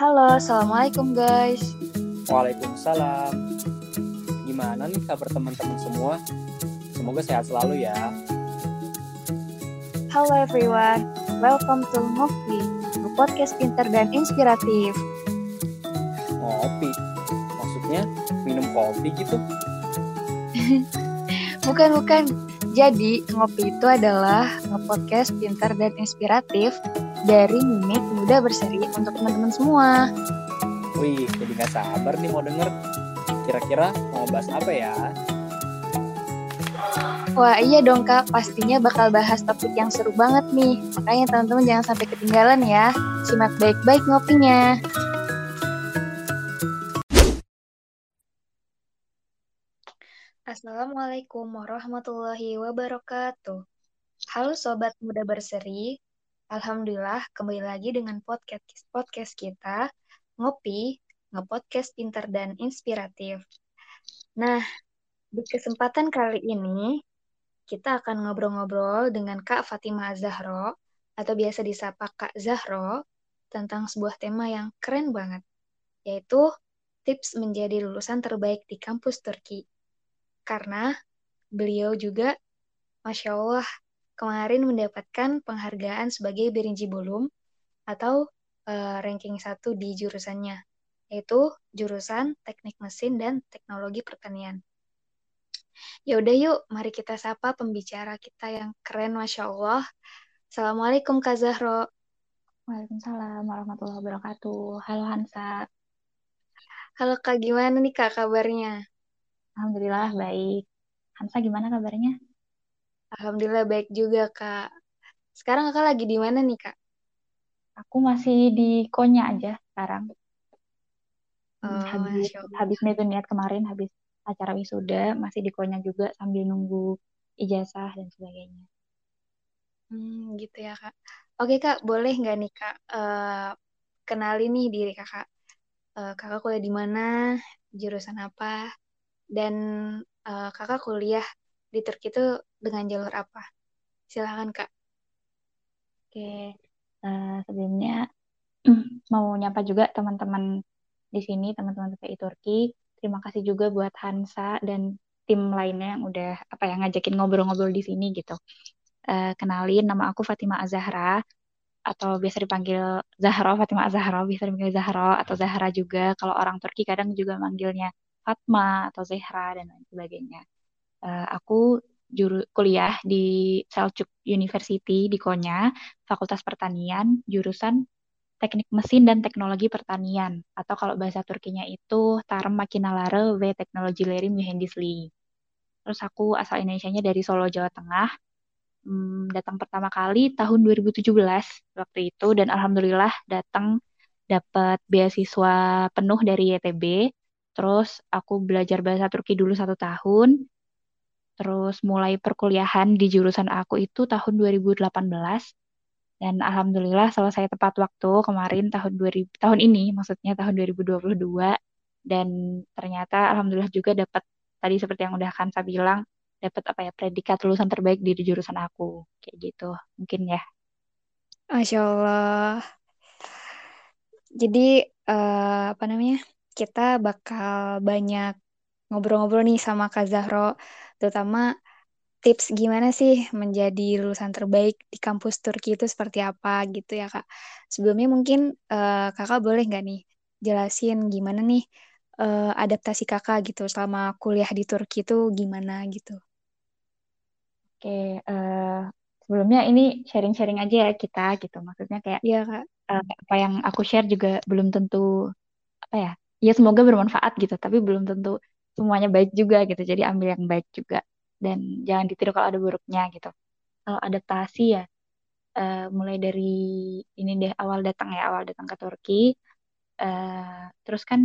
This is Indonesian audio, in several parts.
Halo, Assalamualaikum guys. Waalaikumsalam. Gimana nih kabar teman-teman semua? Semoga sehat selalu ya. Halo everyone, welcome to Ngopi, podcast pinter dan inspiratif. Ngopi? Maksudnya minum kopi gitu? bukan, bukan. Jadi, Ngopi itu adalah nge-podcast pinter dan inspiratif dari Mimik Muda Berseri untuk teman-teman semua. Wih, jadi gak sabar nih mau denger. Kira-kira mau bahas apa ya? Wah iya dong kak, pastinya bakal bahas topik yang seru banget nih. Makanya teman-teman jangan sampai ketinggalan ya. Simak baik-baik ngopinya. Assalamualaikum warahmatullahi wabarakatuh. Halo Sobat Muda Berseri, Alhamdulillah kembali lagi dengan podcast podcast kita, Ngopi, ngepodcast pinter dan inspiratif. Nah, di kesempatan kali ini, kita akan ngobrol-ngobrol dengan Kak Fatimah Zahro, atau biasa disapa Kak Zahro, tentang sebuah tema yang keren banget, yaitu tips menjadi lulusan terbaik di kampus Turki karena beliau juga, Masya Allah, kemarin mendapatkan penghargaan sebagai Birinci Bolum atau uh, ranking satu di jurusannya, yaitu jurusan Teknik Mesin dan Teknologi Pertanian. Ya udah yuk, mari kita sapa pembicara kita yang keren, Masya Allah. Assalamualaikum Kak Zahro. Waalaikumsalam warahmatullahi wabarakatuh. Halo Hansa. Halo Kak, gimana nih Kak kabarnya? Alhamdulillah baik. Hamsa gimana kabarnya? Alhamdulillah baik juga, Kak. Sekarang Kakak lagi di mana nih, Kak? Aku masih di Konya aja sekarang. Oh, habis, habis niat kemarin, habis acara wisuda, masih di Konya juga sambil nunggu ijazah dan sebagainya. Hmm, gitu ya, Kak. Oke, Kak, boleh nggak nih, Kak, uh, kenali nih diri Kakak. Uh, kakak kuliah di mana, jurusan apa, dan uh, kakak kuliah di Turki itu dengan jalur apa? Silahkan kak. Oke, uh, sebelumnya mau nyapa juga teman-teman di sini, teman-teman TPI Turki. Terima kasih juga buat Hansa dan tim lainnya yang udah apa ya ngajakin ngobrol-ngobrol di sini gitu. Uh, kenalin, nama aku Fatima Azahra atau biasa dipanggil Zahra, Fatima Azahra, bisa dipanggil Zahra atau Zahra juga. Kalau orang Turki kadang juga manggilnya Fatma atau Zehra dan lain sebagainya. Uh, aku juru kuliah di Selçuk University di Konya, Fakultas Pertanian, jurusan Teknik Mesin dan Teknologi Pertanian atau kalau bahasa Turkinya itu Tarım Makinaları ve Teknolojileri Mühendisliği. Terus aku asal Indonesia-nya dari Solo, Jawa Tengah. Hmm, datang pertama kali tahun 2017 waktu itu dan alhamdulillah datang dapat beasiswa penuh dari YTB Terus aku belajar bahasa Turki dulu satu tahun. Terus mulai perkuliahan di jurusan aku itu tahun 2018. Dan alhamdulillah selesai tepat waktu kemarin tahun 2000 tahun ini maksudnya tahun 2022 dan ternyata alhamdulillah juga dapat tadi seperti yang udah Kansa bilang dapat apa ya predikat lulusan terbaik di jurusan aku kayak gitu mungkin ya. Masya Allah. Jadi uh, apa namanya? kita bakal banyak ngobrol-ngobrol nih sama Kak Zahro, terutama tips gimana sih menjadi lulusan terbaik di kampus Turki itu seperti apa gitu ya Kak. Sebelumnya mungkin uh, Kakak boleh nggak nih jelasin gimana nih uh, adaptasi Kakak gitu selama kuliah di Turki itu gimana gitu. Oke, uh, sebelumnya ini sharing-sharing aja ya kita gitu. Maksudnya kayak ya, Kak. Uh, apa yang aku share juga belum tentu apa ya ya semoga bermanfaat gitu tapi belum tentu semuanya baik juga gitu. Jadi ambil yang baik juga. Dan jangan ditiru kalau ada buruknya gitu. Kalau adaptasi ya uh, mulai dari ini deh awal datang ya awal datang ke Turki. Uh, terus kan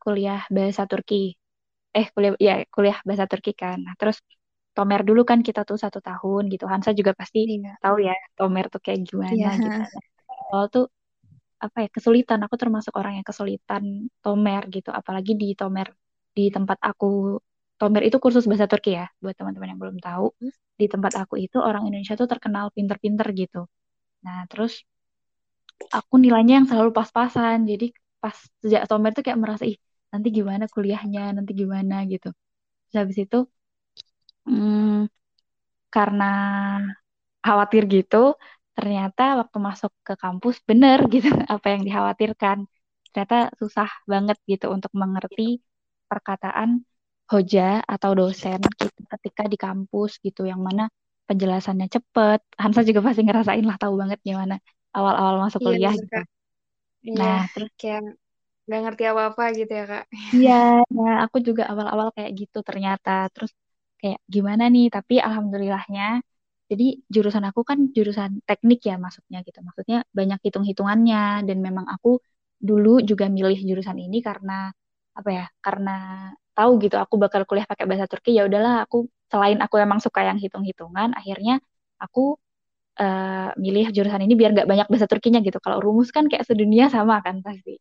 kuliah bahasa Turki. Eh kuliah ya kuliah bahasa Turki kan. Nah terus Tomer dulu kan kita tuh satu tahun gitu. Hansa juga pasti iya. tahu ya Tomer tuh kayak gimana iya. gitu. Awal tuh apa ya kesulitan. Aku termasuk orang yang kesulitan tomer gitu. Apalagi di tomer di tempat aku tomer itu kursus bahasa Turki ya buat teman-teman yang belum tahu. Hmm. di tempat aku itu orang Indonesia tuh terkenal pinter-pinter gitu. Nah terus aku nilainya yang selalu pas-pasan. Jadi pas sejak Tomer tuh kayak merasa ih nanti gimana kuliahnya nanti gimana gitu. Terus habis itu hmm, karena khawatir gitu ternyata waktu masuk ke kampus bener gitu apa yang dikhawatirkan. Ternyata susah banget gitu untuk mengerti perkataan hoja atau dosen gitu ketika di kampus gitu yang mana penjelasannya cepet. Hansa juga pasti ngerasain lah tahu banget gimana awal-awal masuk Iya, kuliah bener, gitu. Kak. Iya, nah terus kayak nggak ngerti apa-apa gitu ya, Kak. iya nah aku juga awal-awal kayak gitu ternyata. Terus kayak gimana nih? Tapi alhamdulillahnya jadi jurusan aku kan jurusan teknik ya masuknya gitu. Maksudnya banyak hitung-hitungannya. Dan memang aku dulu juga milih jurusan ini karena apa ya karena tahu gitu aku bakal kuliah pakai bahasa Turki ya udahlah aku selain aku emang suka yang hitung-hitungan akhirnya aku eh, milih jurusan ini biar nggak banyak bahasa Turkinya gitu. Kalau rumus kan kayak sedunia sama kan pasti.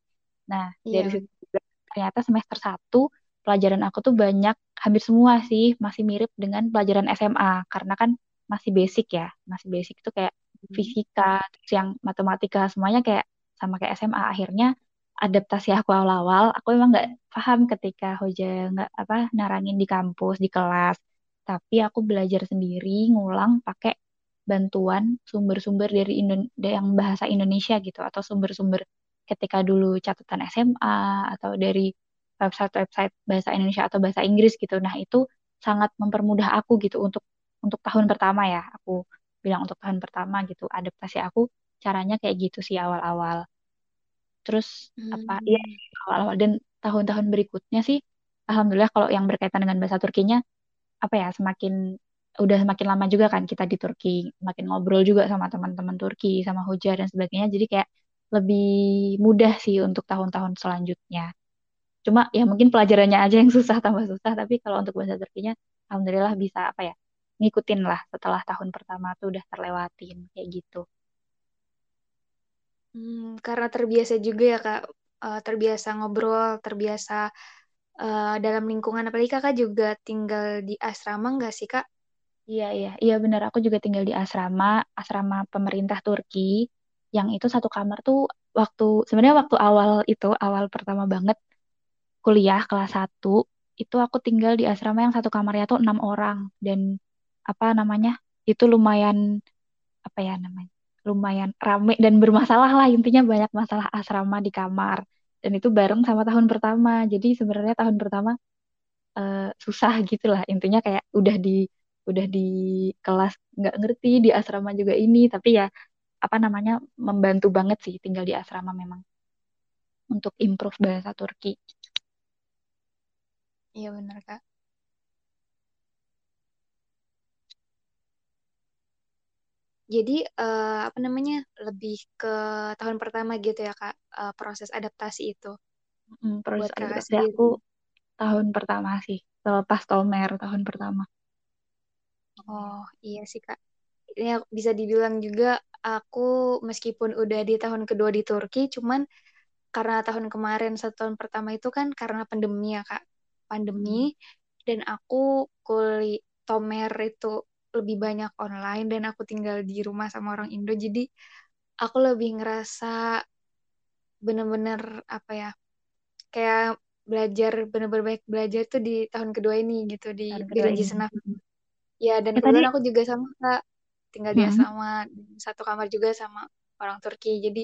Nah dari Iya, situ juga ternyata semester satu pelajaran aku tuh banyak hampir semua sih masih mirip dengan pelajaran SMA karena kan masih basic ya. Masih basic tuh kayak bener. fisika terus yang matematika semuanya kayak sama kayak SMA akhirnya adaptasi aku awal-awal aku emang nggak paham ketika Hoja nggak apa narangin di kampus di kelas. Tapi aku belajar sendiri ngulang pakai bantuan sumber-sumber dari Indon yang bahasa Indonesia gitu atau sumber-sumber ketika dulu catatan SMA atau dari website-website bahasa Indonesia atau bahasa Inggris gitu. Nah itu sangat mempermudah aku gitu untuk untuk tahun pertama ya. Aku bilang untuk tahun pertama gitu adaptasi aku caranya kayak gitu sih awal-awal terus apa ya Hmm. awal-awal dan tahun-tahun berikutnya sih alhamdulillah kalau yang berkaitan dengan bahasa Turkinya apa ya semakin udah semakin lama juga kan kita di Turki makin ngobrol juga sama teman-teman Turki sama Hoja dan sebagainya jadi kayak lebih mudah sih untuk tahun-tahun selanjutnya cuma ya mungkin pelajarannya aja yang susah tambah susah tapi kalau untuk bahasa Turkinya alhamdulillah bisa apa ya ngikutin lah setelah tahun pertama tuh udah terlewatin kayak gitu Hmm, karena terbiasa juga ya, Kak. Eh, terbiasa ngobrol, terbiasa eh, dalam lingkungan. Apalagi Kakak juga tinggal di asrama nggak sih, Kak? Iya, iya, iya benar. Aku juga tinggal di asrama, asrama pemerintah Turki, yang itu satu kamar tuh waktu, sebenarnya waktu awal itu, awal pertama banget kuliah kelas satu itu aku tinggal di asrama yang satu kamarnya tuh enam orang. Dan apa namanya, itu lumayan, apa ya namanya, lumayan rame dan bermasalah lah. Intinya banyak masalah asrama di kamar. Dan itu bareng sama tahun pertama. Jadi sebenarnya tahun pertama eh, susah gitu lah intinya kayak udah di udah di kelas nggak ngerti di asrama juga ini tapi ya apa namanya membantu banget sih tinggal di asrama memang untuk improve bahasa Turki Iya benar, Kak. Jadi eh, apa namanya lebih ke tahun pertama gitu ya Kak eh, proses adaptasi itu Mm, proses buat Kakak adaptasi sendiri. aku tahun pertama sih selepas Tomer tahun pertama Oh iya sih Kak. Ini aku- bisa dibilang juga aku meskipun udah di tahun kedua di Turki, cuman karena tahun kemarin satu tahun pertama itu kan karena pandemi ya Kak, pandemi dan aku kuli Tomer itu lebih banyak online dan aku tinggal di rumah sama orang Indo, jadi aku lebih ngerasa bener-bener apa ya kayak belajar bener-bener baik belajar tuh di tahun kedua ini gitu di ini Senaf. Mm. Ya dan ya kebetulan aku juga sama Kak tinggal di mm, asrama satu kamar juga sama orang Turki. Jadi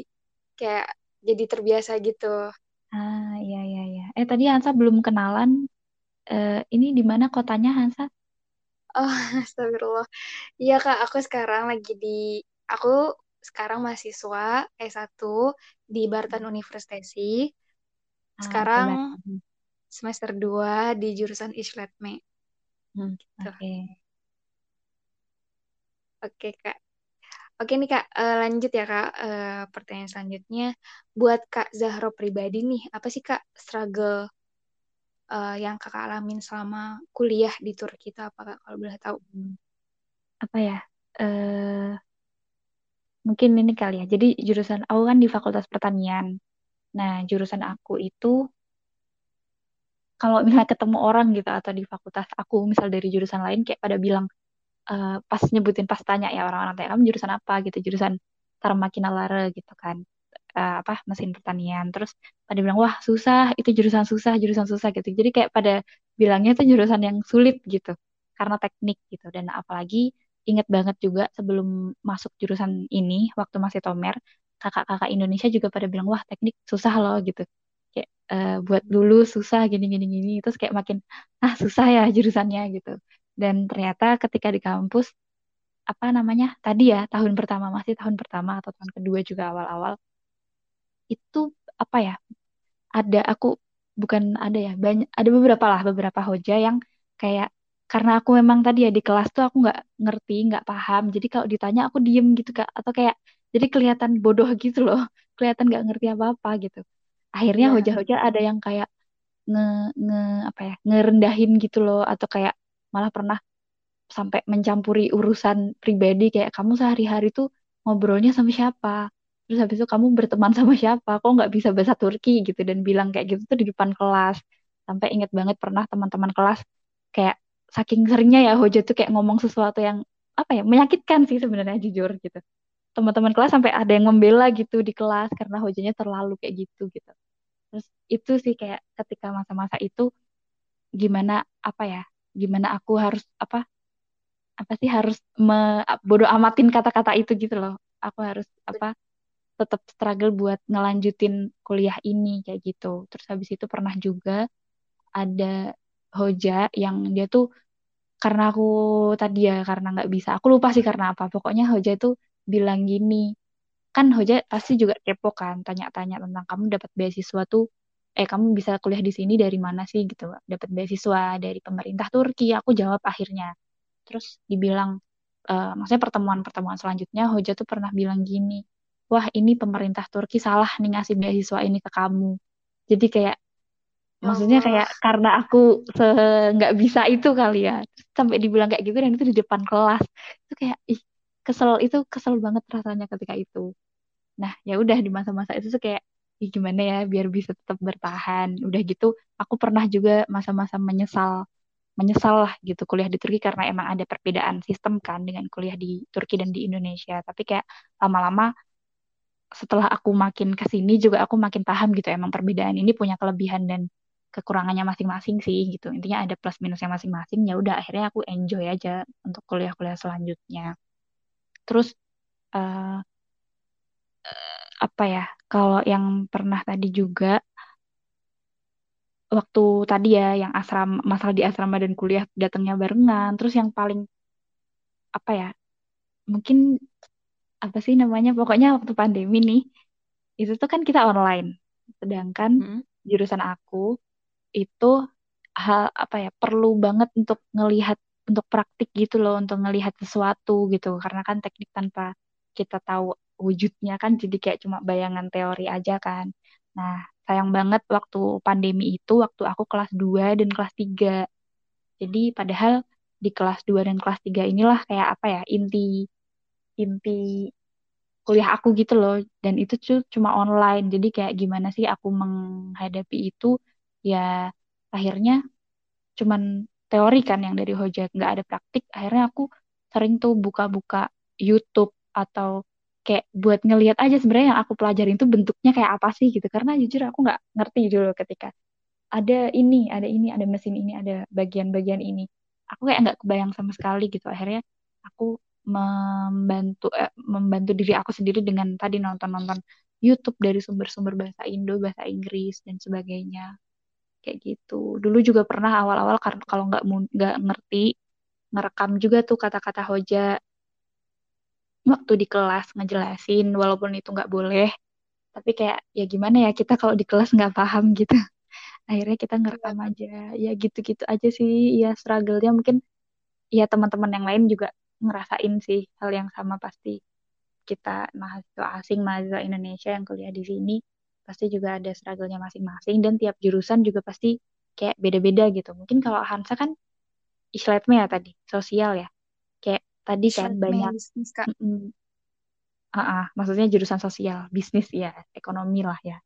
kayak jadi terbiasa gitu. ah iya iya iya eh tadi Hansa belum kenalan Eh, ini di mana kotanya Hansa Oh, astagfirullah. Iya Kak, aku sekarang lagi di aku sekarang mahasiswa S1 di Barton Universitasi. ah Sekarang Batam semester 2 di jurusan Islatme Hmm, gitu. oke Oke Kak. Oke nih Kak, eh, lanjut ya Kak. Eh, pertanyaan selanjutnya, buat Kak Zahro pribadi nih, apa sih Kak struggle eh, yang Kakak alamin selama kuliah di Turki itu apa Kak kalau boleh tahu? Hmm, apa ya eh mungkin ini kali ya. Jadi jurusan aku kan di Fakultas Pertanian. Nah, jurusan aku itu kalau misalnya ketemu orang gitu atau di fakultas aku misal dari jurusan lain kayak pada bilang eh, pas nyebutin pas tanya ya orang-orang tanya kamu jurusan apa gitu, jurusan Tarmakinalare gitu kan. Uh, apa mesin pertanian. Terus pada bilang wah susah itu jurusan susah jurusan susah gitu. Jadi kayak pada bilangnya itu jurusan yang sulit gitu karena teknik gitu. Dan apalagi inget banget juga sebelum masuk jurusan ini waktu masih tomer kakak-kakak Indonesia juga pada bilang wah teknik susah loh gitu. Kayak uh, buat dulu susah gini gini gini. Terus kayak makin ah susah ya jurusannya gitu. Dan ternyata ketika di kampus apa namanya tadi ya tahun pertama masih tahun pertama atau tahun kedua juga awal-awal itu apa ya ada aku bukan ada ya banyak ada beberapa lah beberapa hoja yang kayak karena aku memang tadi ya di kelas tuh aku nggak ngerti nggak paham. Jadi kalau ditanya aku diem gitu kak. Atau kayak jadi kelihatan bodoh gitu loh kelihatan nggak ngerti apa apa gitu. Akhirnya yeah. hoja-hoja ada yang kayak nge, nge apa ya ngerendahin gitu loh. Atau kayak malah pernah sampai mencampuri urusan pribadi kayak kamu sehari-hari tuh ngobrolnya sama siapa terus habis itu kamu berteman sama siapa? Kok nggak bisa bahasa Turki gitu? Dan bilang kayak gitu tuh di depan kelas. Sampai inget banget pernah teman-teman kelas kayak saking seringnya ya Hoja tuh kayak ngomong sesuatu yang apa ya menyakitkan sih sebenarnya jujur gitu. Teman-teman kelas sampai ada yang membela gitu di kelas karena Hojanya terlalu kayak gitu gitu. Terus itu sih kayak ketika masa-masa itu gimana apa ya gimana aku harus apa apa sih harus me, bodo amatin kata-kata itu gitu loh. Aku harus apa tetap struggle buat ngelanjutin kuliah ini kayak gitu. Terus habis itu pernah juga ada Hoja yang dia tuh karena aku tadi ya karena nggak bisa. Aku lupa sih karena apa. Pokoknya Hoja itu bilang gini kan Hoja pasti juga kepo kan tanya-tanya tentang kamu dapat beasiswa tuh eh kamu bisa kuliah di sini dari mana sih? Gitu. Dapat beasiswa dari pemerintah Turki. Aku jawab akhirnya. Terus dibilang uh, maksudnya pertemuan-pertemuan selanjutnya Hoja tuh pernah bilang gini wah ini pemerintah Turki salah nih ngasih beasiswa ini ke kamu. Jadi kayak maksudnya kayak karena aku nggak bisa itu kali ya. Sampai dibilang kayak gitu dan itu di depan kelas. Itu kayak ih kesel itu kesel banget rasanya ketika itu. Nah ya udah di masa-masa itu tuh kayak ih, gimana ya biar bisa tetap bertahan. Udah gitu aku pernah juga masa-masa menyesal menyesal lah gitu kuliah di Turki karena emang ada perbedaan sistem kan dengan kuliah di Turki dan di Indonesia. Tapi kayak lama-lama setelah aku makin ke sini juga aku makin paham gitu emang perbedaan ini punya kelebihan dan kekurangannya masing-masing sih gitu. Intinya ada plus minusnya masing-masing ya udah akhirnya aku enjoy aja untuk kuliah-kuliah selanjutnya. Terus uh, apa ya kalau yang pernah tadi juga waktu tadi ya yang asrama masalah di asrama dan kuliah datangnya barengan terus yang paling apa ya mungkin apa sih namanya? Pokoknya waktu pandemi nih itu tuh kan kita online. Sedangkan hmm. jurusan aku itu hal apa ya perlu banget untuk ngelihat untuk praktik gitu loh untuk ngelihat sesuatu gitu. Karena kan teknik tanpa kita tahu wujudnya kan jadi kayak cuma bayangan teori aja kan. Nah sayang banget waktu pandemi itu waktu aku kelas 2 dan kelas 3 jadi padahal di kelas 2 dan kelas 3 inilah kayak apa ya inti inti kuliah aku gitu loh. Dan itu cuma online. Jadi kayak gimana sih aku menghadapi itu? Ya akhirnya cuman teori kan yang dari Hoja. Nggak ada praktik. Akhirnya aku sering tuh buka-buka YouTube atau kayak buat ngelihat aja sebenarnya yang aku pelajarin itu bentuknya kayak apa sih gitu. Karena jujur aku nggak ngerti dulu ketika ada ini ada ini ada mesin ini ada bagian-bagian ini. Aku kayak nggak kebayang sama sekali gitu. Akhirnya aku membantu eh, membantu diri aku sendiri dengan tadi nonton-nonton YouTube dari sumber-sumber bahasa Indo bahasa Inggris dan sebagainya. Kayak gitu. Dulu juga pernah awal-awal karena kalau nggak nggak ngerti ngerekam juga tuh kata-kata hoja. Waktu di kelas ngejelasin walaupun itu nggak boleh tapi kayak ya gimana ya kita kalau di kelas nggak paham gitu. Akhirnya kita ngerekam iya. aja. Ya gitu-gitu aja sih. Ya struggle-nya mungkin ya teman-teman yang lain juga ngerasain sih hal yang sama pasti kita mahasiswa asing mahasiswa Indonesia yang kuliah di sini pasti juga ada struggle-nya masing-masing dan tiap jurusan juga pasti kayak beda-beda gitu. Mungkin kalau Hansa kan isletme ya tadi, sosial ya. Kayak tadi kan banyak bisnis, Kak. Mm uh -uh, maksudnya jurusan sosial, bisnis ya, ekonomi lah ya.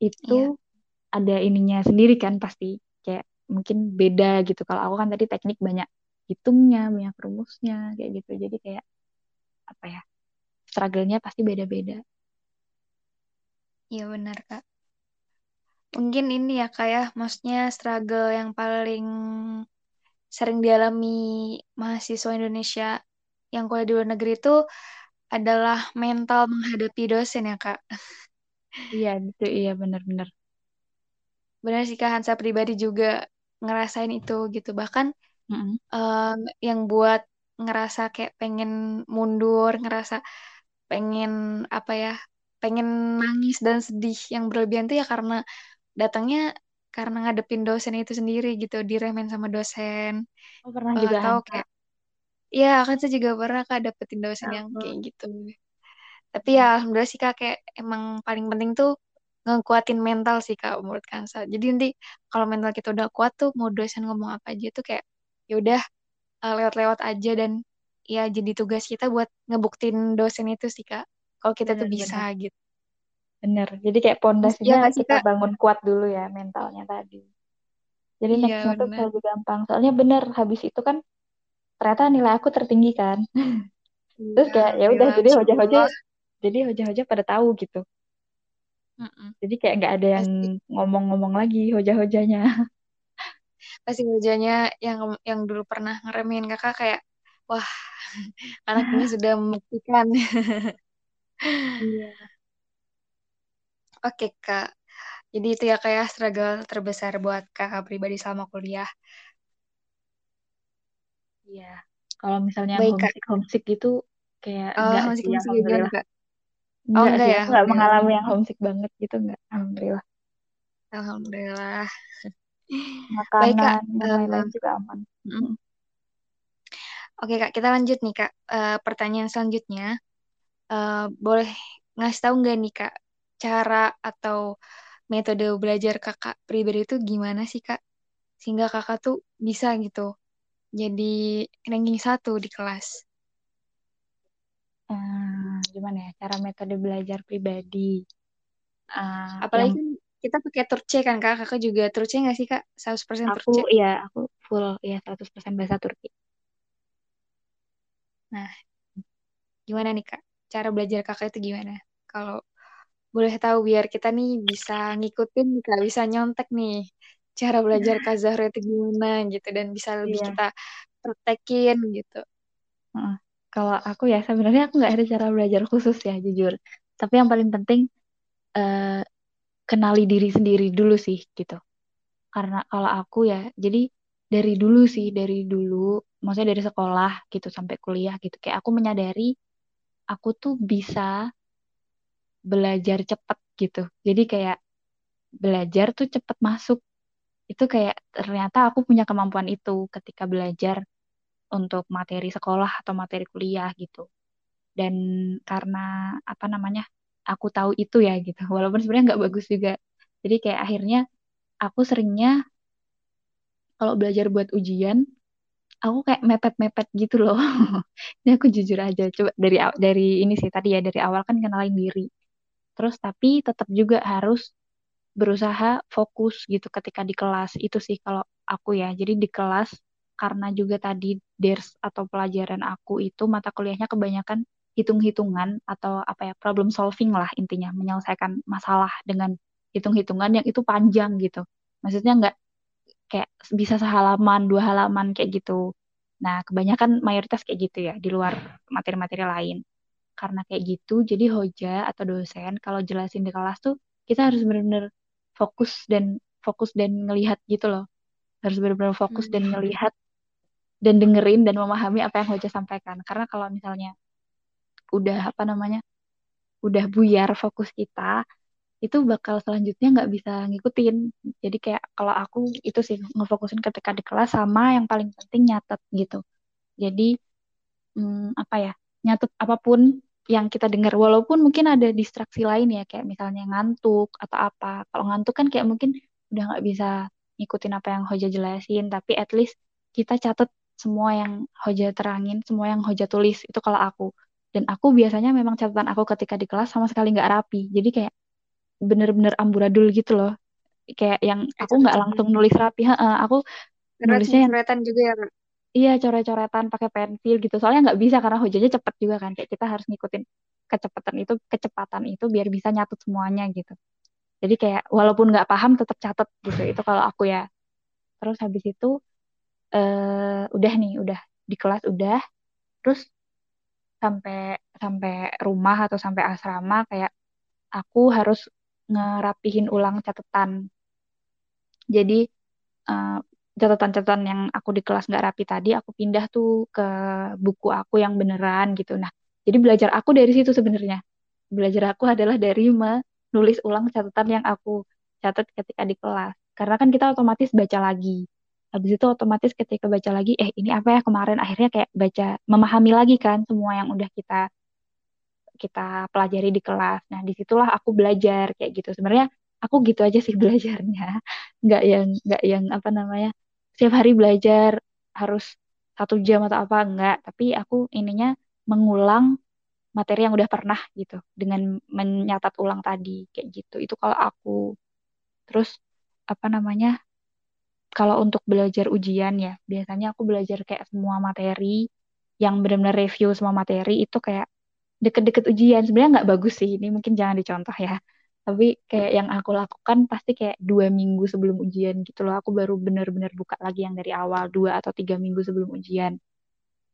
Itu yeah. ada ininya sendiri kan pasti kayak mungkin beda gitu. Kalau aku kan tadi teknik banyak hitungnya, banyak rumusnya kayak gitu. Jadi kayak apa ya? Struggle-nya pasti beda-beda. Iya benar kak. Mungkin ini ya kak ya, maksudnya struggle yang paling sering dialami mahasiswa Indonesia yang kuliah di luar negeri itu adalah mental menghadapi dosen ya kak. Iya, gitu. Iya, benar-benar. Benar sih kak, Hansa pribadi juga ngerasain itu gitu. Bahkan Mm -mm. um, yang buat ngerasa kayak pengen mundur, ngerasa pengen apa ya, pengen nangis dan sedih yang berlebihan tuh ya karena datangnya karena ngadepin dosen itu sendiri gitu, diremen sama dosen. Oh, pernah Uh, juga atau Hansa. kayak, ya kan saya juga pernah kak dapetin dosen yang Oh. kayak gitu. Tapi ya alhamdulillah sih kak kayak emang paling penting tuh ngekuatin mental sih kak menurut Kansa. Jadi nanti kalau mental kita udah kuat tuh mau dosen ngomong apa aja tuh kayak ya udah uh, lewat-lewat aja dan ya jadi tugas kita buat ngebuktiin dosen itu sih kak. Kalau kita tuh bisa Benar-benar. gitu. Bener. Jadi kayak Iya pondasinya sih kita kak? bangun kuat dulu ya mentalnya tadi. Jadi Iya nextnya tuh lebih gampang. Soalnya bener habis itu kan ternyata nilai aku tertinggi kan. Terus Iya kayak ya udah alhamdulillah jadi hoja-hoja jadi hoja-hoja pada tahu gitu. Mm-mm. Jadi kayak nggak ada yang Pasti ngomong-ngomong lagi hoja-hojanya. Pasti wajahnya yang yang dulu pernah ngeremehin kakak kayak wah anak ini sudah membuktikan. Iya. Oke kak. Jadi itu ya kayak struggle terbesar buat kakak pribadi selama kuliah. Iya. Kalau misalnya Baik kak. homesick homesick gitu kayak Oh, enggak masih sih masih gimana alhamdulillah. kak? Oh Enggak enggak sih, ya, aku nggak alhamdulillah. mengalami yang homesick banget gitu enggak. Alhamdulillah. Alhamdulillah. Baik kak. Lain-lain juga aman. mm. Oke kak, kita lanjut nih kak. Eh, pertanyaan selanjutnya, eh, boleh ngasih tahu nggak nih kak cara atau metode belajar kakak pribadi itu gimana sih kak? Sehingga kakak tuh bisa gitu jadi ranking satu di kelas. Eh, gimana ya cara metode belajar pribadi? Eh, Apalagi yang kan kita pakai Turce kan kak, kakak juga Turce nggak sih kak? 100% aku Turce. ya aku full ya 100% bahasa Turki. Nah, gimana nih kak? Cara belajar kakak itu gimana? Kalau boleh tahu biar kita nih bisa ngikutin kak, bisa nyontek nih cara belajar Kak Zahra itu gimana gitu dan bisa lebih Iya. kita praktekin gitu. Heeh. Kalau aku ya sebenarnya aku nggak ada cara belajar khusus ya jujur. Tapi yang paling penting eh, kenali diri sendiri dulu sih gitu. Karena kalau aku ya, jadi dari dulu sih, dari dulu, maksudnya dari sekolah gitu sampai kuliah gitu, kayak aku menyadari aku tuh bisa belajar cepet gitu. Jadi kayak belajar tuh cepet masuk. Itu kayak ternyata aku punya kemampuan itu ketika belajar untuk materi sekolah atau materi kuliah gitu. Dan karena apa namanya, aku tahu itu ya gitu. Walaupun sebenarnya nggak bagus juga. Jadi kayak akhirnya aku seringnya kalau belajar buat ujian, aku kayak mepet-mepet gitu loh. Ini aku jujur aja. Coba dari dari ini sih tadi ya dari awal kan kenalin diri. Terus tapi tetap juga harus berusaha fokus gitu ketika di kelas. Itu sih kalau aku ya. Jadi di kelas karena juga tadi ders atau pelajaran aku itu mata kuliahnya kebanyakan hitung-hitungan atau apa ya problem solving lah intinya menyelesaikan masalah dengan hitung-hitungan yang itu panjang gitu. Maksudnya nggak kayak bisa sehalaman, dua halaman kayak gitu. Nah, kebanyakan mayoritas kayak gitu ya, di luar materi-materi lain. Karena kayak gitu, jadi hoja atau dosen kalau jelasin di kelas tuh kita harus benar-benar fokus dan fokus dan ngelihat gitu loh. Harus benar-benar fokus dan Hmm. ngelihat dan dengerin dan memahami apa yang hoja sampaikan. Karena kalau misalnya udah apa namanya, udah buyar fokus kita, itu bakal selanjutnya nggak bisa ngikutin. Jadi kayak kalau aku itu sih ngefokusin ketika di kelas sama yang paling penting nyatet gitu. Jadi hmm, apa ya nyatet apa pun yang kita dengar walaupun mungkin ada distraksi lain ya kayak misalnya ngantuk atau apa. Kalau ngantuk kan kayak mungkin udah nggak bisa ngikutin apa yang Hoja jelasin. Tapi at least kita catat semua yang Hoja terangin, semua yang Hoja tulis itu kalau aku. Dan aku biasanya memang catatan aku ketika di kelas sama sekali nggak rapi. Jadi kayak bener-bener amburadul gitu loh. Kayak yang Eh, aku nggak langsung nulis rapi. Heeh, aku nulisnya yang coret-coretan juga ya kak. iya coret-coretan pakai pensil gitu. Soalnya nggak bisa karena hujanya cepet juga kan. Kayak kita harus ngikutin kecepatan itu kecepatan itu biar bisa nyatut semuanya gitu. Jadi kayak walaupun nggak paham tetap catat gitu. Itu kalau aku ya. Terus habis itu uh, udah nih udah. Di kelas udah. Terus sampai sampai rumah atau sampai asrama kayak aku harus ngerapihin ulang catatan. Jadi uh, catatan-catatan yang aku di kelas nggak rapi tadi aku pindah tuh ke buku aku yang beneran gitu. Nah jadi belajar aku dari situ sebenarnya. Belajar aku adalah dari menulis ulang catatan yang aku catat ketika di kelas. Karena kan kita otomatis baca lagi habis itu otomatis ketika baca lagi eh ini apa ya kemarin? Akhirnya kayak baca memahami lagi kan semua yang udah kita kita pelajari di kelas. Nah di situlah aku belajar kayak gitu. Sebenarnya aku gitu aja sih belajarnya. Nggak yang nggak yang apa namanya setiap hari belajar harus satu jam atau apa enggak tapi aku ininya mengulang materi yang udah pernah gitu dengan menyatat ulang tadi kayak gitu. Itu kalau aku. Terus apa namanya kalau untuk belajar ujian ya biasanya aku belajar kayak semua materi yang benar-benar review semua materi itu kayak deket-deket ujian. Sebenarnya nggak bagus sih ini mungkin jangan dicontoh ya. Tapi kayak yang aku lakukan pasti kayak dua minggu sebelum ujian gitu loh. Aku baru benar-benar buka lagi yang dari awal dua atau tiga minggu sebelum ujian.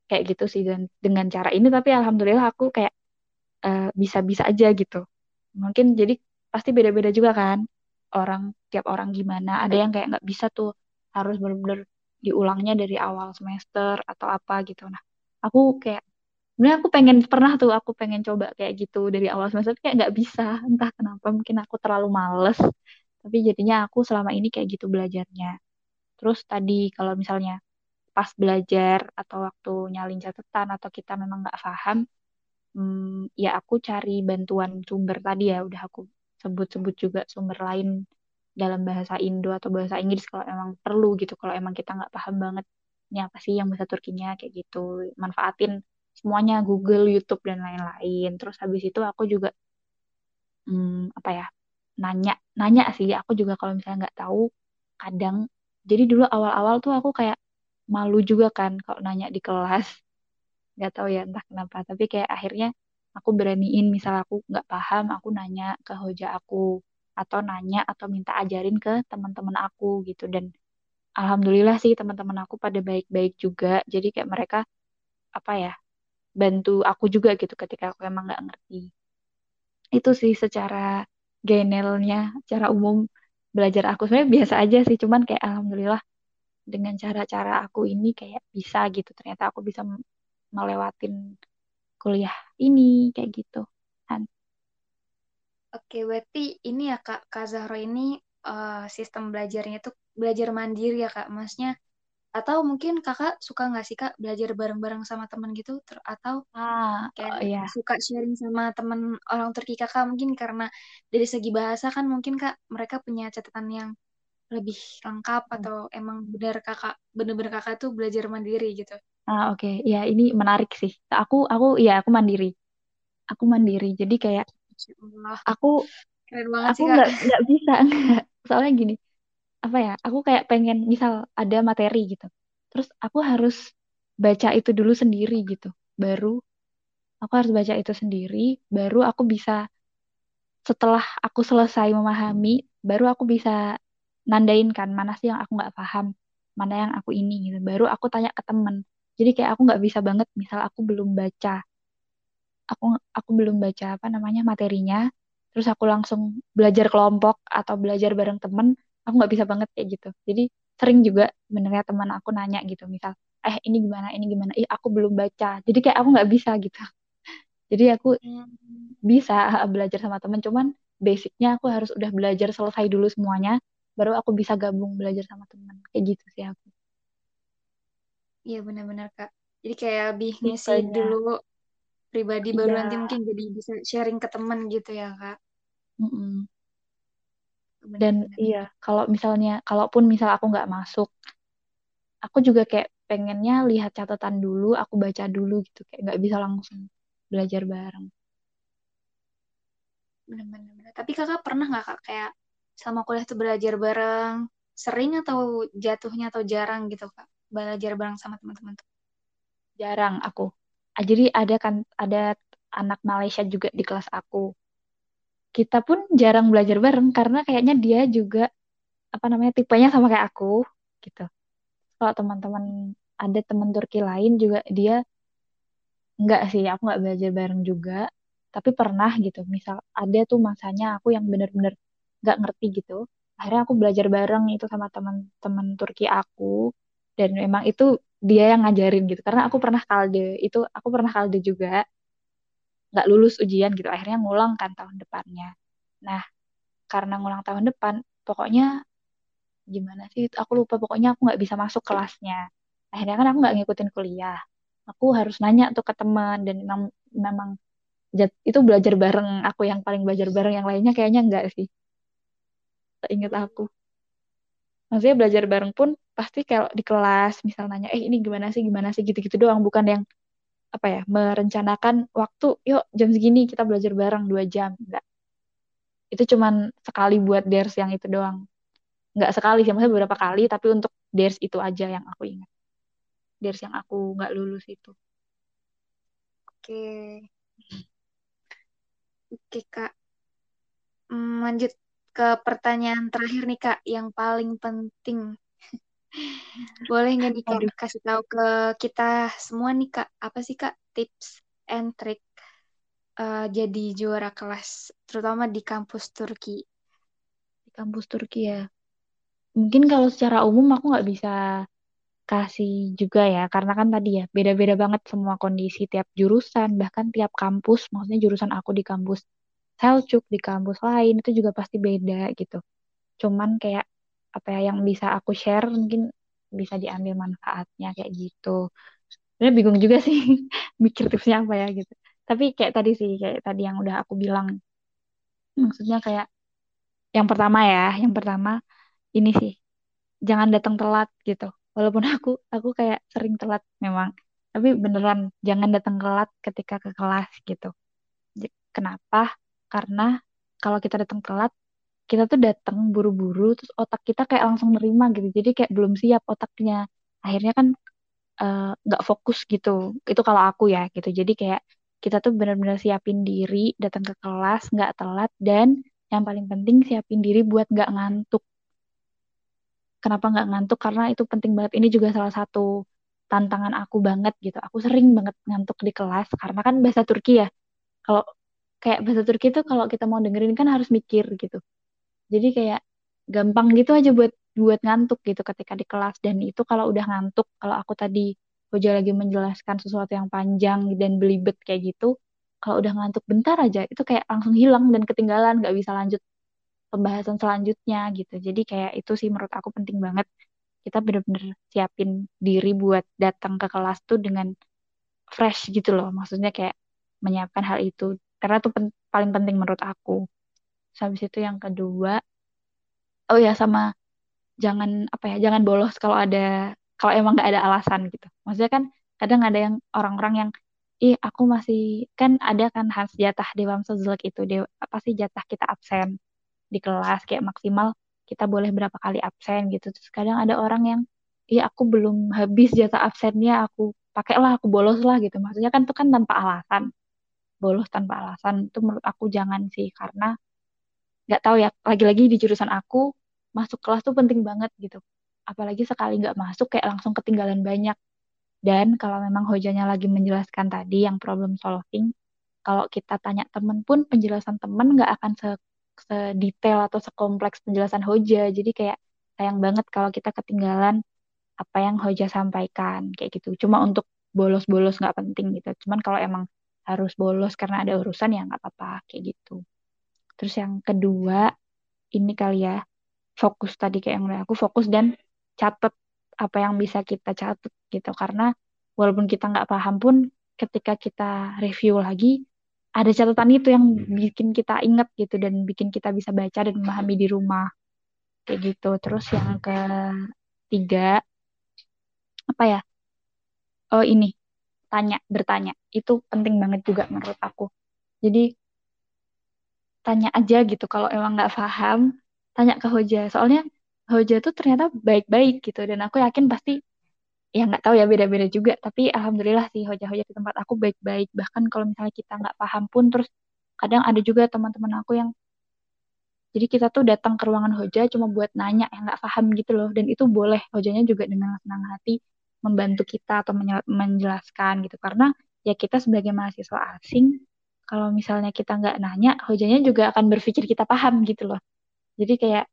Kayak gitu sih dan dengan cara ini tapi alhamdulillah aku kayak uh, bisa-bisa aja gitu. Mungkin jadi pasti beda-beda juga kan orang tiap orang gimana. Ada yang kayak nggak bisa tuh harus benar-benar diulangnya dari awal semester atau apa gitu. Nah aku kayak sebenarnya aku pengen pernah tuh aku pengen coba kayak gitu dari awal semester kayak nggak bisa. Entah kenapa mungkin aku terlalu males. Tapi jadinya aku selama ini kayak gitu belajarnya. Terus tadi kalau misalnya pas belajar atau waktu nyalin catatan atau kita memang nggak paham hmm, ya aku cari bantuan sumber tadi ya. Udah aku sebut-sebut juga sumber lain dalam bahasa Indo atau bahasa Inggris kalau emang perlu gitu kalau emang kita nggak paham banget ini apa sih yang bahasa Turkinya kayak gitu. Manfaatin semuanya Google YouTube dan lain-lain. Terus habis itu aku juga hmm, apa ya nanya nanya sih. Aku juga kalau misalnya nggak tahu kadang jadi dulu awal-awal tuh aku kayak malu juga kan kalau nanya di kelas. Nggak tahu ya entah kenapa tapi kayak akhirnya aku beraniin misal aku nggak paham aku nanya ke hoja aku atau nanya atau minta ajarin ke teman-teman aku gitu. Dan alhamdulillah sih teman-teman aku pada baik-baik juga. Jadi kayak mereka apa ya bantu aku juga gitu ketika aku emang nggak ngerti. Itu sih secara generalnya secara umum belajar aku. Sebenarnya biasa aja sih cuman kayak alhamdulillah dengan cara-cara aku ini kayak bisa gitu. Ternyata aku bisa melewatin kuliah ini kayak gitu Oke, berarti ini ya Kak, Kak Zahro ini uh, sistem belajarnya itu belajar mandiri ya Kak, maksudnya atau mungkin kakak suka nggak sih kak belajar bareng-bareng sama teman gitu? Ter atau ah, kayak oh, iya. suka sharing sama teman orang Turki kakak? Mungkin karena dari segi bahasa kan mungkin kak mereka punya catatan yang lebih lengkap hmm. atau emang benar kakak bener-bener kakak tuh belajar mandiri gitu. Ah oke. Okay. ya ini menarik sih. Aku aku ya aku mandiri. Aku mandiri. Jadi kayak aku keren banget aku sih nggak nggak bisa nggak. Soalnya gini apa ya aku kayak pengen misal ada materi gitu terus aku harus baca itu dulu sendiri gitu baru aku harus baca itu sendiri baru aku bisa setelah aku selesai memahami baru aku bisa nandain kan mana sih yang aku nggak paham mana yang aku ini gitu baru aku tanya ke temen. Jadi kayak aku nggak bisa banget misal aku belum baca aku aku belum baca apa namanya materinya. Terus aku langsung belajar kelompok atau belajar bareng temen aku nggak bisa banget kayak gitu. Jadi sering juga sebenarnya teman aku nanya gitu misal eh ini gimana ini gimana? Ih aku belum baca. Jadi kayak aku nggak bisa gitu. Jadi aku hmm. bisa belajar sama teman cuman basicnya aku harus udah belajar selesai dulu semuanya baru aku bisa gabung belajar sama teman kayak gitu sih aku. Iya benar-benar kak. Jadi kayak lebih ngisi dulu pribadi baru ya. nanti mungkin jadi bisa sharing ke teman gitu ya kak. Mm -mm dan iya kalau misalnya kalaupun misal aku nggak masuk aku juga kayak pengennya lihat catatan dulu aku baca dulu gitu. Kayak nggak bisa langsung belajar bareng. Benar-benar tapi kakak pernah nggak kak kayak sama kuliah tuh belajar bareng? Sering atau jatuhnya atau jarang gitu kak? Belajar bareng sama teman-teman tuh? Jarang aku jadi ada kan ada anak Malaysia juga di kelas aku. Kita pun jarang belajar bareng karena kayaknya dia juga apa namanya tipenya sama kayak aku gitu. Kalau teman-teman ada teman Turki lain juga dia enggak sih, aku nggak belajar bareng juga. Tapi pernah gitu, misal ada tuh masanya aku yang bener-bener nggak ngerti gitu. Akhirnya aku belajar bareng itu sama teman-teman Turki aku dan memang itu dia yang ngajarin gitu. Karena aku pernah kalde itu aku pernah kalde juga. Nggak lulus ujian gitu akhirnya ngulang kan tahun depannya. Nah karena ngulang tahun depan pokoknya gimana sih aku lupa pokoknya aku nggak bisa masuk kelasnya. Akhirnya kan aku nggak ngikutin kuliah. Aku harus nanya tuh ke teman dan memang memang itu belajar bareng. Aku yang paling belajar bareng yang lainnya kayaknya enggak sih. Inget aku maksudnya belajar bareng pun pasti kalau di kelas misal nanya eh ini gimana sih gimana sih? gitu-gitu doang. Bukan yang apa ya merencanakan waktu yuk jam segini kita belajar bareng dua jam. Enggak itu cuman sekali buat ders yang itu doang. Nggak sekali sih maksudnya beberapa kali tapi untuk ders itu aja yang aku ingat. Ders yang aku nggak lulus itu. Oke. Oke kak. Hmm, lanjut ke pertanyaan terakhir nih Kak, yang paling penting. Boleh nggak nih Kak Aduh. kasih tahu ke kita semua nih Kak, apa sih Kak tips and trick uh, jadi juara kelas, terutama di kampus Turki? Di kampus Turki ya. Mungkin kalau secara umum aku nggak bisa kasih juga ya, karena kan tadi ya beda-beda banget semua kondisi tiap jurusan, bahkan tiap kampus, maksudnya jurusan aku di kampus Seljuk di kampus lain itu juga pasti beda gitu. Cuman kayak apa ya yang bisa aku share mungkin bisa diambil manfaatnya kayak gitu. Sebenarnya bingung juga sih mikir tipsnya apa ya gitu. Tapi kayak tadi sih kayak tadi yang udah aku bilang. Maksudnya kayak yang pertama ya, yang pertama ini sih jangan datang telat gitu. Walaupun aku aku kayak sering telat memang, tapi beneran jangan datang telat ketika ke kelas gitu. Kenapa? Karena kalau kita datang telat kita tuh datang buru-buru terus otak kita kayak langsung nerima gitu. Jadi kayak belum siap otaknya. Akhirnya kan eh, nggak uh, fokus gitu. Itu kalau aku ya gitu. Jadi kayak kita tuh benar-benar siapin diri datang ke kelas nggak telat dan yang paling penting siapin diri buat nggak ngantuk. Kenapa nggak ngantuk? Karena itu penting banget. Ini juga salah satu tantangan aku banget gitu. Aku sering banget ngantuk di kelas karena kan bahasa Turki ya. Kalau kayak bahasa Turki itu kalau kita mau dengerin kan harus mikir gitu. Jadi kayak gampang gitu aja buat buat ngantuk gitu ketika di kelas. Dan itu kalau udah ngantuk kalau aku tadi Hoja lagi menjelaskan sesuatu yang panjang dan belibet kayak gitu kalau udah ngantuk bentar aja itu kayak langsung hilang dan ketinggalan nggak bisa lanjut pembahasan selanjutnya gitu. Jadi kayak itu sih menurut aku penting banget. Kita bener-bener siapin diri buat datang ke kelas tuh dengan fresh gitu loh. Maksudnya kayak menyiapkan hal itu karena itu pen paling penting menurut aku. Habis itu yang kedua oh ya sama jangan apa ya jangan bolos kalau ada kalau emang nggak ada alasan gitu. Maksudnya kan kadang ada yang orang-orang yang ih aku masih kan ada kan harus jatah Dewan Sozlek itu dewa, apa sih jatah kita absen di kelas kayak maksimal kita boleh berapa kali absen gitu. Terus kadang ada orang yang iya aku belum habis jatah absennya aku pakailah aku bolos lah gitu. Maksudnya kan itu kan tanpa alasan bolos tanpa alasan itu menurut aku jangan sih. Karena nggak tahu ya lagi-lagi di jurusan aku masuk kelas tuh penting banget gitu. Apalagi sekali nggak masuk kayak langsung ketinggalan banyak. Dan kalau memang hojanya lagi menjelaskan tadi yang problem solving kalau kita tanya temen pun penjelasan temen nggak akan se sedetail atau sekompleks penjelasan hoja. Jadi kayak sayang banget kalau kita ketinggalan apa yang hoja sampaikan kayak gitu. Cuma untuk bolos-bolos nggak penting gitu. Cuman kalau emang harus bolos karena ada urusan ya nggak apa-apa kayak gitu. Terus yang kedua ini kali ya fokus tadi kayak yang udah aku fokus dan catat apa yang bisa kita catat gitu. Karena walaupun kita nggak paham pun ketika kita review lagi ada catatan itu yang bikin kita ingat gitu dan bikin kita bisa baca dan memahami di rumah. Kayak gitu. Terus yang ketiga apa ya oh ini tanya bertanya. Itu penting banget juga menurut aku. Jadi tanya aja gitu kalau emang nggak paham tanya ke Hoja. Soalnya Hoja tuh ternyata baik-baik gitu. Dan aku yakin pasti ya nggak tahu ya beda-beda juga. Tapi alhamdulillah sih hoja-hoja di tempat aku baik-baik. Bahkan kalau misalnya kita nggak paham pun terus kadang ada juga teman-teman aku yang jadi kita tuh datang ke ruangan hoja cuma buat nanya yang nggak paham gitu loh. Dan itu boleh hojanya juga dengan senang hati membantu kita atau menjelaskan gitu. Karena ya kita sebagai mahasiswa asing kalau misalnya kita nggak nanya hojanya juga akan berpikir kita paham gitu loh. Jadi kayak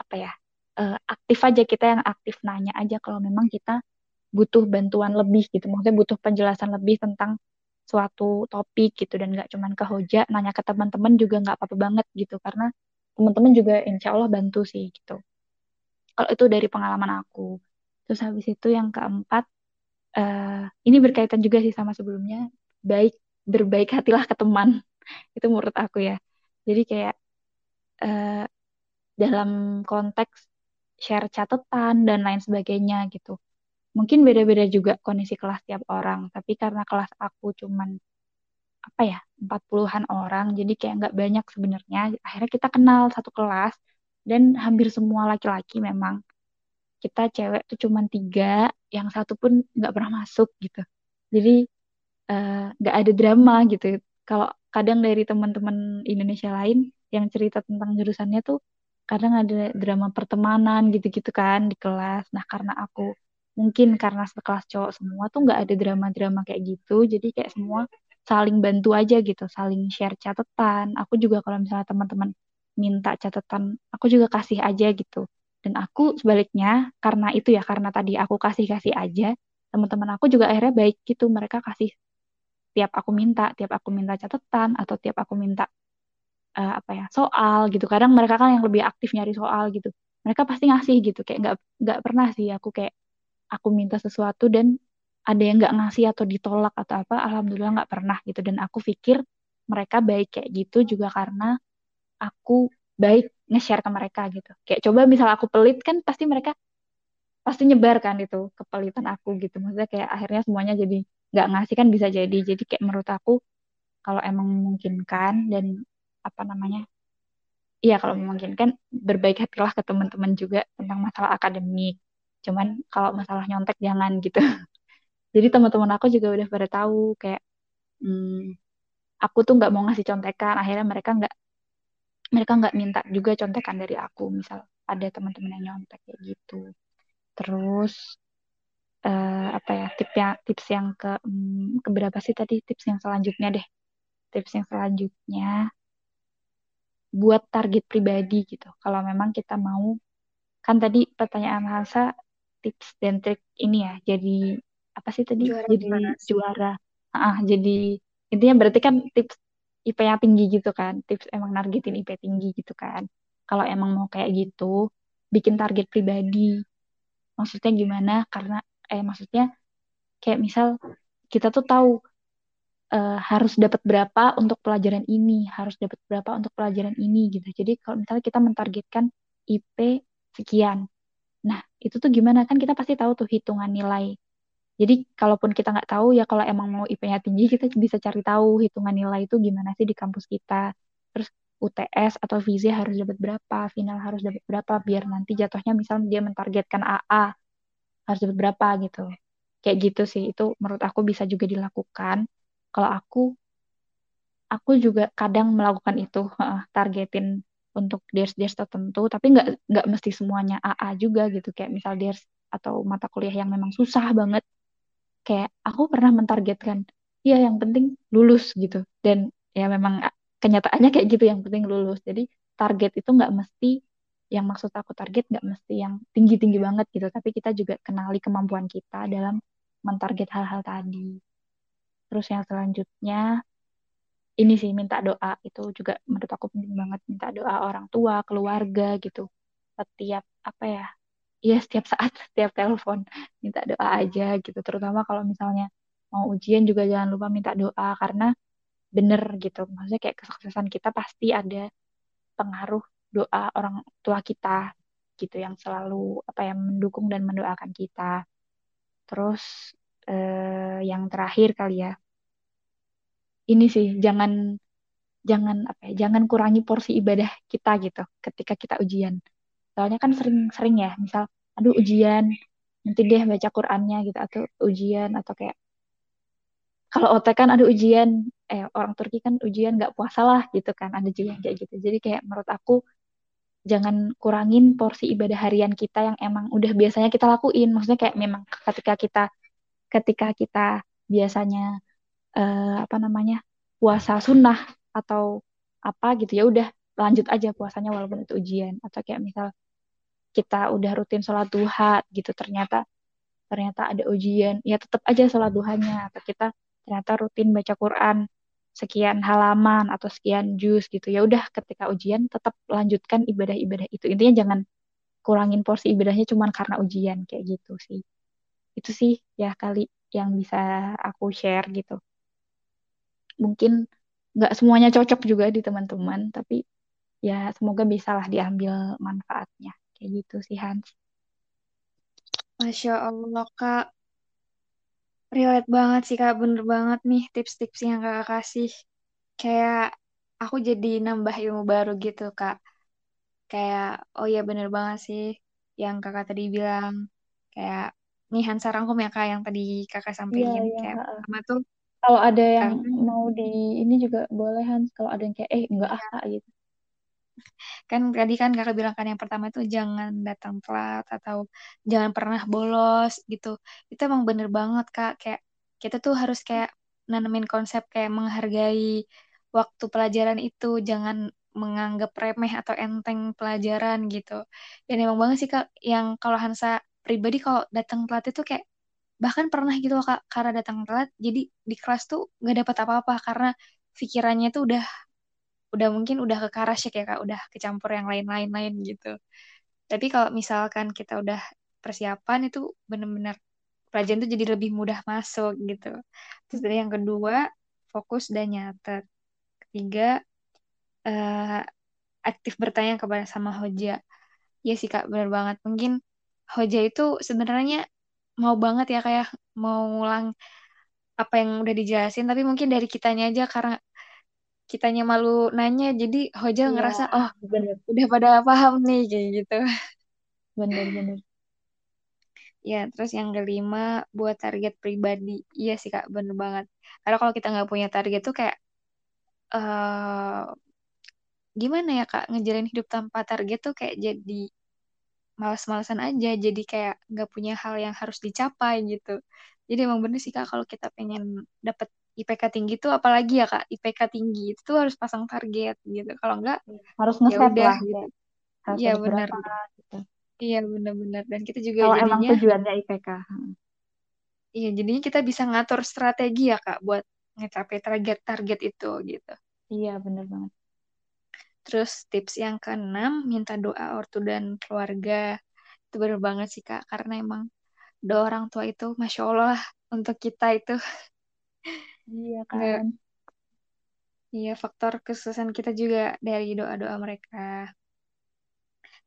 apa ya uh, aktif aja kita yang aktif nanya aja kalau memang kita butuh bantuan lebih gitu. Maksudnya butuh penjelasan lebih tentang suatu topik gitu. Dan nggak cuman ke hoja nanya ke teman-teman juga nggak apa-apa banget gitu. Karena teman-teman juga insya Allah bantu sih gitu. Kalau itu dari pengalaman aku terus habis itu yang keempat uh, ini berkaitan juga sih sama sebelumnya baik berbaik hatilah ke teman. Itu menurut aku ya. Jadi kayak uh, dalam konteks share catatan dan lain sebagainya gitu. Mungkin beda-beda juga kondisi kelas tiap orang tapi karena kelas aku cuman apa ya empat puluhan orang jadi kayak nggak banyak sebenarnya. Akhirnya kita kenal satu kelas dan hampir semua laki-laki memang kita cewek tuh cuman tiga yang satu pun nggak pernah masuk gitu. Jadi eh, nggak uh, ada drama gitu. Kalau kadang dari teman-teman Indonesia lain yang cerita tentang jurusannya tuh kadang ada drama pertemanan gitu-gitu kan di kelas. Nah karena aku mungkin karena sekelas cowok semua tuh nggak ada drama-drama kayak gitu. Jadi kayak semua saling bantu aja gitu saling share catatan. Aku juga kalau misalnya teman-teman minta catatan aku juga kasih aja gitu dan aku sebaliknya karena itu ya karena tadi aku kasih kasih aja teman-teman aku juga akhirnya baik gitu mereka kasih tiap aku minta tiap aku minta catatan atau tiap aku minta uh, apa ya soal gitu. Kadang mereka kan yang lebih aktif nyari soal gitu. Mereka pasti ngasih gitu kayak nggak nggak pernah sih aku kayak aku minta sesuatu dan ada yang nggak ngasih atau ditolak atau apa alhamdulillah nggak pernah gitu. Dan aku pikir mereka baik kayak gitu juga karena aku baik nge-share ke mereka gitu kayak coba misal aku pelit kan pasti mereka pasti nyebar kan itu kepelitan aku gitu maksudnya kayak akhirnya semuanya jadi nggak ngasih kan bisa jadi jadi kayak menurut aku kalau emang memungkinkan dan apa namanya Iya kalau memungkinkan berbaik hatilah ke teman-teman juga tentang masalah akademik. Cuman kalau masalah nyontek jangan gitu. Jadi teman-teman aku juga udah pada tahu kayak hmm, aku tuh nggak mau ngasih contekan. Akhirnya mereka nggak mereka nggak minta juga contekan dari aku. Misal ada teman-teman yang nyontek kayak gitu. Terus uh, apa ya tipsnya tips yang ke hmm, keberapa sih tadi tips yang selanjutnya deh. Tips yang selanjutnya buat target pribadi gitu. Kalau memang kita mau kan tadi pertanyaan Hansa tips dan trik ini ya jadi apa sih tadi juara jadi juara ah jadi intinya berarti kan tips IP-nya tinggi gitu kan tips emang nargetin IP tinggi gitu kan. Kalau emang mau kayak gitu bikin target pribadi. Maksudnya gimana? Karena eh maksudnya kayak misal kita tuh tahu uh, harus dapat berapa untuk pelajaran ini harus dapat berapa untuk pelajaran ini gitu. Jadi kalau misalnya kita mentargetkan IP sekian. Nah itu tuh gimana? Kan kita pasti tahu tuh hitungan nilai jadi kalaupun kita nggak tahu ya kalau emang mau IP-nya tinggi kita bisa cari tahu hitungan nilai itu gimana sih di kampus kita. Terus UTS atau visa harus dapat berapa final harus dapat berapa biar nanti jatuhnya misal dia mentargetkan AA harus dapat berapa gitu. Kayak gitu sih itu menurut aku bisa juga dilakukan. Kalau aku aku juga kadang melakukan itu targetin untuk ders-ders tertentu tapi nggak nggak mesti semuanya AA juga gitu. Kayak misal ders atau mata kuliah yang memang susah banget kayak aku pernah mentargetkan ya yang penting lulus gitu. Dan ya memang kenyataannya kayak gitu yang penting lulus. Jadi target itu nggak mesti yang maksud aku target nggak mesti yang tinggi-tinggi banget gitu. Tapi kita juga kenali kemampuan kita dalam mentarget hal-hal tadi. Terus yang selanjutnya ini sih minta doa. Itu juga menurut aku penting banget minta doa orang tua keluarga gitu. Setiap apa ya ya setiap saat setiap telepon. Minta doa aja gitu. Terutama kalau misalnya mau ujian juga jangan lupa minta doa karena bener gitu. Maksudnya kayak kesuksesan kita pasti ada pengaruh doa orang tua kita gitu yang selalu apa ya mendukung dan mendoakan kita. Terus eh, yang terakhir kali ya. Ini sih jangan jangan apa ya jangan kurangi porsi ibadah kita gitu ketika kita ujian soalnya kan sering-sering ya misal aduh ujian nanti deh baca Qurannya gitu atau ujian atau kayak kalau OT kan ada ujian eh orang Turki kan ujian nggak puasa lah gitu kan ada juga kayak gitu. Jadi kayak menurut aku jangan kurangin porsi ibadah harian kita yang emang udah biasanya kita lakuin. Maksudnya kayak memang ketika kita ketika kita biasanya eh, apa namanya puasa sunnah atau apa gitu ya udah lanjut aja puasanya walaupun itu ujian. Atau kayak misal kita udah rutin sholat duha gitu ternyata ternyata ada ujian. Ya tetap aja sholat duhanya. Atau kita ternyata rutin baca Quran sekian halaman atau sekian juz gitu. Ya udah ketika ujian tetap lanjutkan ibadah-ibadah itu. Intinya jangan kurangin porsi ibadahnya cuma karena ujian kayak gitu sih. Itu sih ya kali yang bisa aku share gitu. Mungkin nggak semuanya cocok juga di teman-teman tapi ya semoga bisa lah diambil manfaatnya kayak gitu sih Hans Masya Allah, Kak. Relate banget sih, Kak. Bener banget nih tips-tips yang Kakak kasih. Kayak aku jadi nambah ilmu baru gitu, Kak. Kayak, oh iya bener banget sih yang Kakak tadi bilang. Kayak, nih Hansa rangkum ya, Kak, yang tadi Kakak iya sampaikan. iya Kayak, pertama tuh, kalau ada yang kan, mau di ini juga boleh Hans kalau ada yang kayak eh enggak ah Kak, gitu kan tadi kan Kakak bilang kan yang pertama tuh jangan datang telat atau jangan pernah bolos gitu. Itu emang bener banget, Kak. Kayak, kita tuh harus kayak nanemin konsep kayak menghargai waktu pelajaran itu, jangan menganggap remeh atau enteng pelajaran gitu. Dan emang banget sih Kak, yang kalau Hansa pribadi kalau datang telat itu kayak bahkan pernah gitu Kak, karena datang telat jadi di kelas tuh gak dapat apa-apa karena pikirannya tuh udah udah mungkin udah ke karasyek ya Kak, udah kecampur yang lain-lain-lain gitu. Tapi kalau misalkan kita udah persiapan itu bener-bener pelajaran tuh jadi lebih mudah masuk gitu. Terus dari yang kedua, fokus dan nyatet. Ketiga, eh, aktif bertanya kepada sama Hoja. Iya sih Kak, bener banget. Mungkin Hoja itu sebenarnya mau banget ya kayak mau ngulang apa yang udah dijelasin, tapi mungkin dari kitanya aja karena kitanya malu nanya, jadi Hoja iya ngerasa, oh bener udah pada paham nih, kayak gitu. bener bener Ya, terus yang kelima, buat target pribadi. Iya sih Kak, bener banget. Karena kalau kita nggak punya target tuh kayak, eh gimana ya Kak, ngejalin hidup tanpa target tuh kayak jadi malas-malasan aja. Jadi kayak nggak punya hal yang harus dicapai gitu. Jadi emang bener sih Kak, kalau kita pengen dapet IPK tinggi tuh apalagi ya Kak, IPK tinggi itu tuh harus pasang target gitu. Kalau enggak, harus ya ngeset udah lah gitu. harus Iya berapa gitu Iya bener-bener. Dan kita juga kalau emang jadinya, tujuannya IPK Hmm. iya jadinya kita bisa ngatur strategi ya Kak, buat ngecapai target-target itu gitu. iya bener banget Terus tips yang keenam, minta doa ortu dan keluarga. Itu bener banget sih Kak, karena emang doa orang tua itu, Masya Allah lah, untuk kita itu iya kan iya faktor kesuksesan kita juga dari doa-doa mereka.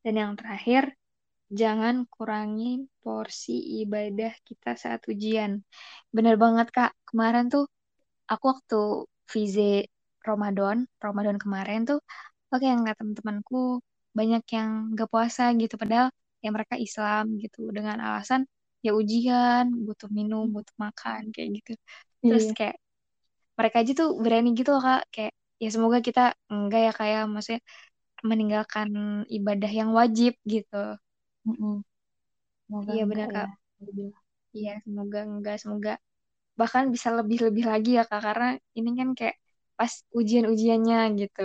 Dan yang terakhir, jangan kurangi porsi ibadah kita saat ujian. Bener banget Kak, kemarin tuh aku waktu vize Ramadan, Ramadan kemarin tuh, oke yang teman-temanku banyak yang gak puasa gitu, padahal ya mereka Islam gitu, dengan alasan ya ujian, butuh minum, butuh makan, kayak gitu. Terus iya kayak mereka aja tuh berani gitu loh Kak, kayak ya semoga kita enggak ya kayak maksudnya meninggalkan ibadah yang wajib gitu. Iya benar ya Kak. Alhamdulillah. Iya semoga enggak, semoga bahkan bisa lebih-lebih lagi ya Kak, karena ini kan kayak pas ujian-ujiannya gitu.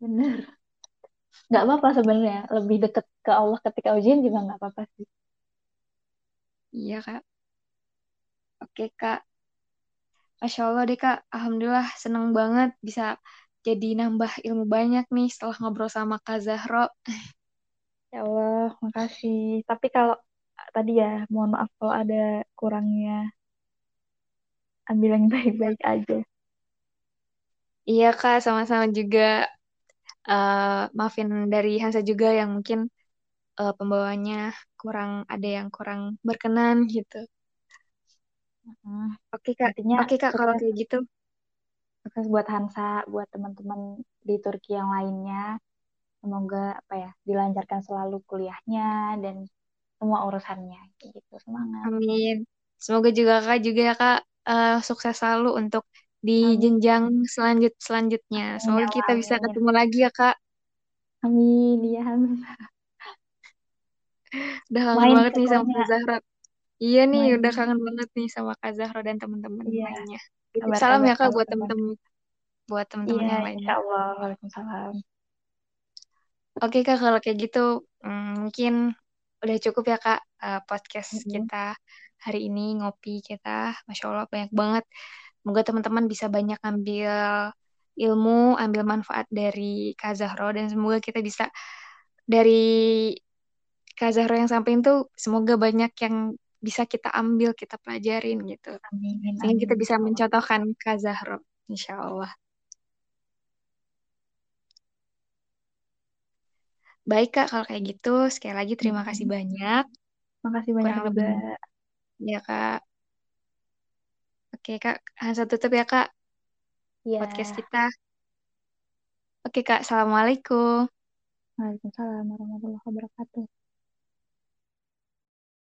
bener nggak apa-apa sebenarnya lebih deket ke Allah ketika ujian juga nggak apa-apa sih Iya Kak. Oke Kak. Masya Allah deh Kak. Alhamdulillah seneng banget bisa jadi nambah ilmu banyak nih setelah ngobrol sama Kak Zahro. ya Allah makasih tapi kalau tadi ya mohon maaf kalau ada kurangnya ambil yang baik-baik aja Iya Kak, sama-sama juga. eh maafin dari Hansa juga yang mungkin eh, pembawanya kurang ada yang kurang berkenan gitu. Hmm, Oke Kak. intinya Oke Kak, kalau kayak gitu. sukses buat Hansa buat teman-teman di Turki yang lainnya semoga apa ya dilancarkan selalu kuliahnya dan semua urusannya gitu semangat Amin. Semoga juga Kak juga ya Kak uh, sukses selalu untuk di Amin. jenjang selanjut selanjutnya. Amin, Semoga ya kita bisa amin. ketemu lagi ya Kak. Amin ya Hamza. Udah Main banget nih sama Zahra. Iya nih, Main. udah kangen banget nih sama Kak Zahra dan teman-teman Iya. lainnya. Salam ya Kak buat teman. teman-teman buat teman-teman Iya, yang insya lainnya. Allah. Waalaikumsalam. Oke Kak, kalau kayak gitu hmm, mungkin udah cukup ya Kak uh, podcast Mm-mm. kita hari ini ngopi kita. Masya Allah banyak banget. Semoga teman-teman bisa banyak ambil ilmu, ambil manfaat dari Kak Zahro dan semoga kita bisa dari Kak Zahro yang sampaikan tuh semoga banyak yang bisa kita ambil, kita pelajarin gitu. Amin. Sehingga kita bisa mencontohkan Kak Zahro, insya Allah. Baik Kak, kalau kayak gitu sekali lagi terima Mm-mm. kasih banyak. Makasih banyak Kurang juga. lebih ya Kak. Oke Kak, Hansa tutup ya Kak Iya. podcast kita. Oke Kak, Assalamualaikum. Waalaikumsalam warahmatullahi wabarakatuh.